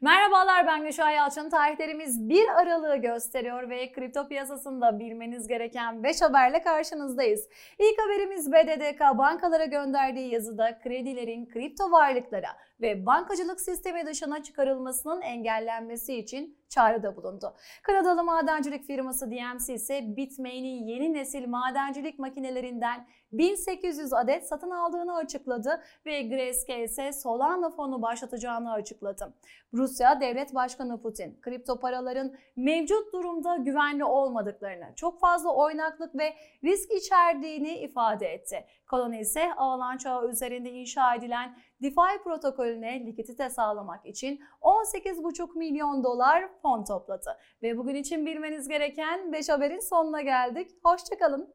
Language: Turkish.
Merhabalar ben Gülşah Yalçın. Tarihlerimiz 1 Aralık'ı gösteriyor ve kripto piyasasında bilmeniz gereken 5 haberle karşınızdayız. İlk haberimiz BDDK bankalara gönderdiği yazıda kredilerin kripto varlıklara ve bankacılık sistemi dışına çıkarılmasının engellenmesi için çağrıda bulundu. Kanadalı madencilik firması DMC ise Bitmain'in yeni nesil madencilik makinelerinden 1800 adet satın aldığını açıkladı ve Grayscale ise Solana fonu başlatacağını açıkladı. Rusya Devlet Başkanı Putin, kripto paraların mevcut durumda güvenli olmadıklarını, çok fazla oynaklık ve risk içerdiğini ifade etti. Koloni ise Avalanche üzerinde inşa edilen DeFi protokolüne likidite sağlamak için 18,5 milyon dolar fon topladı. Ve bugün için bilmeniz gereken 5 haberin sonuna geldik. Hoşçakalın.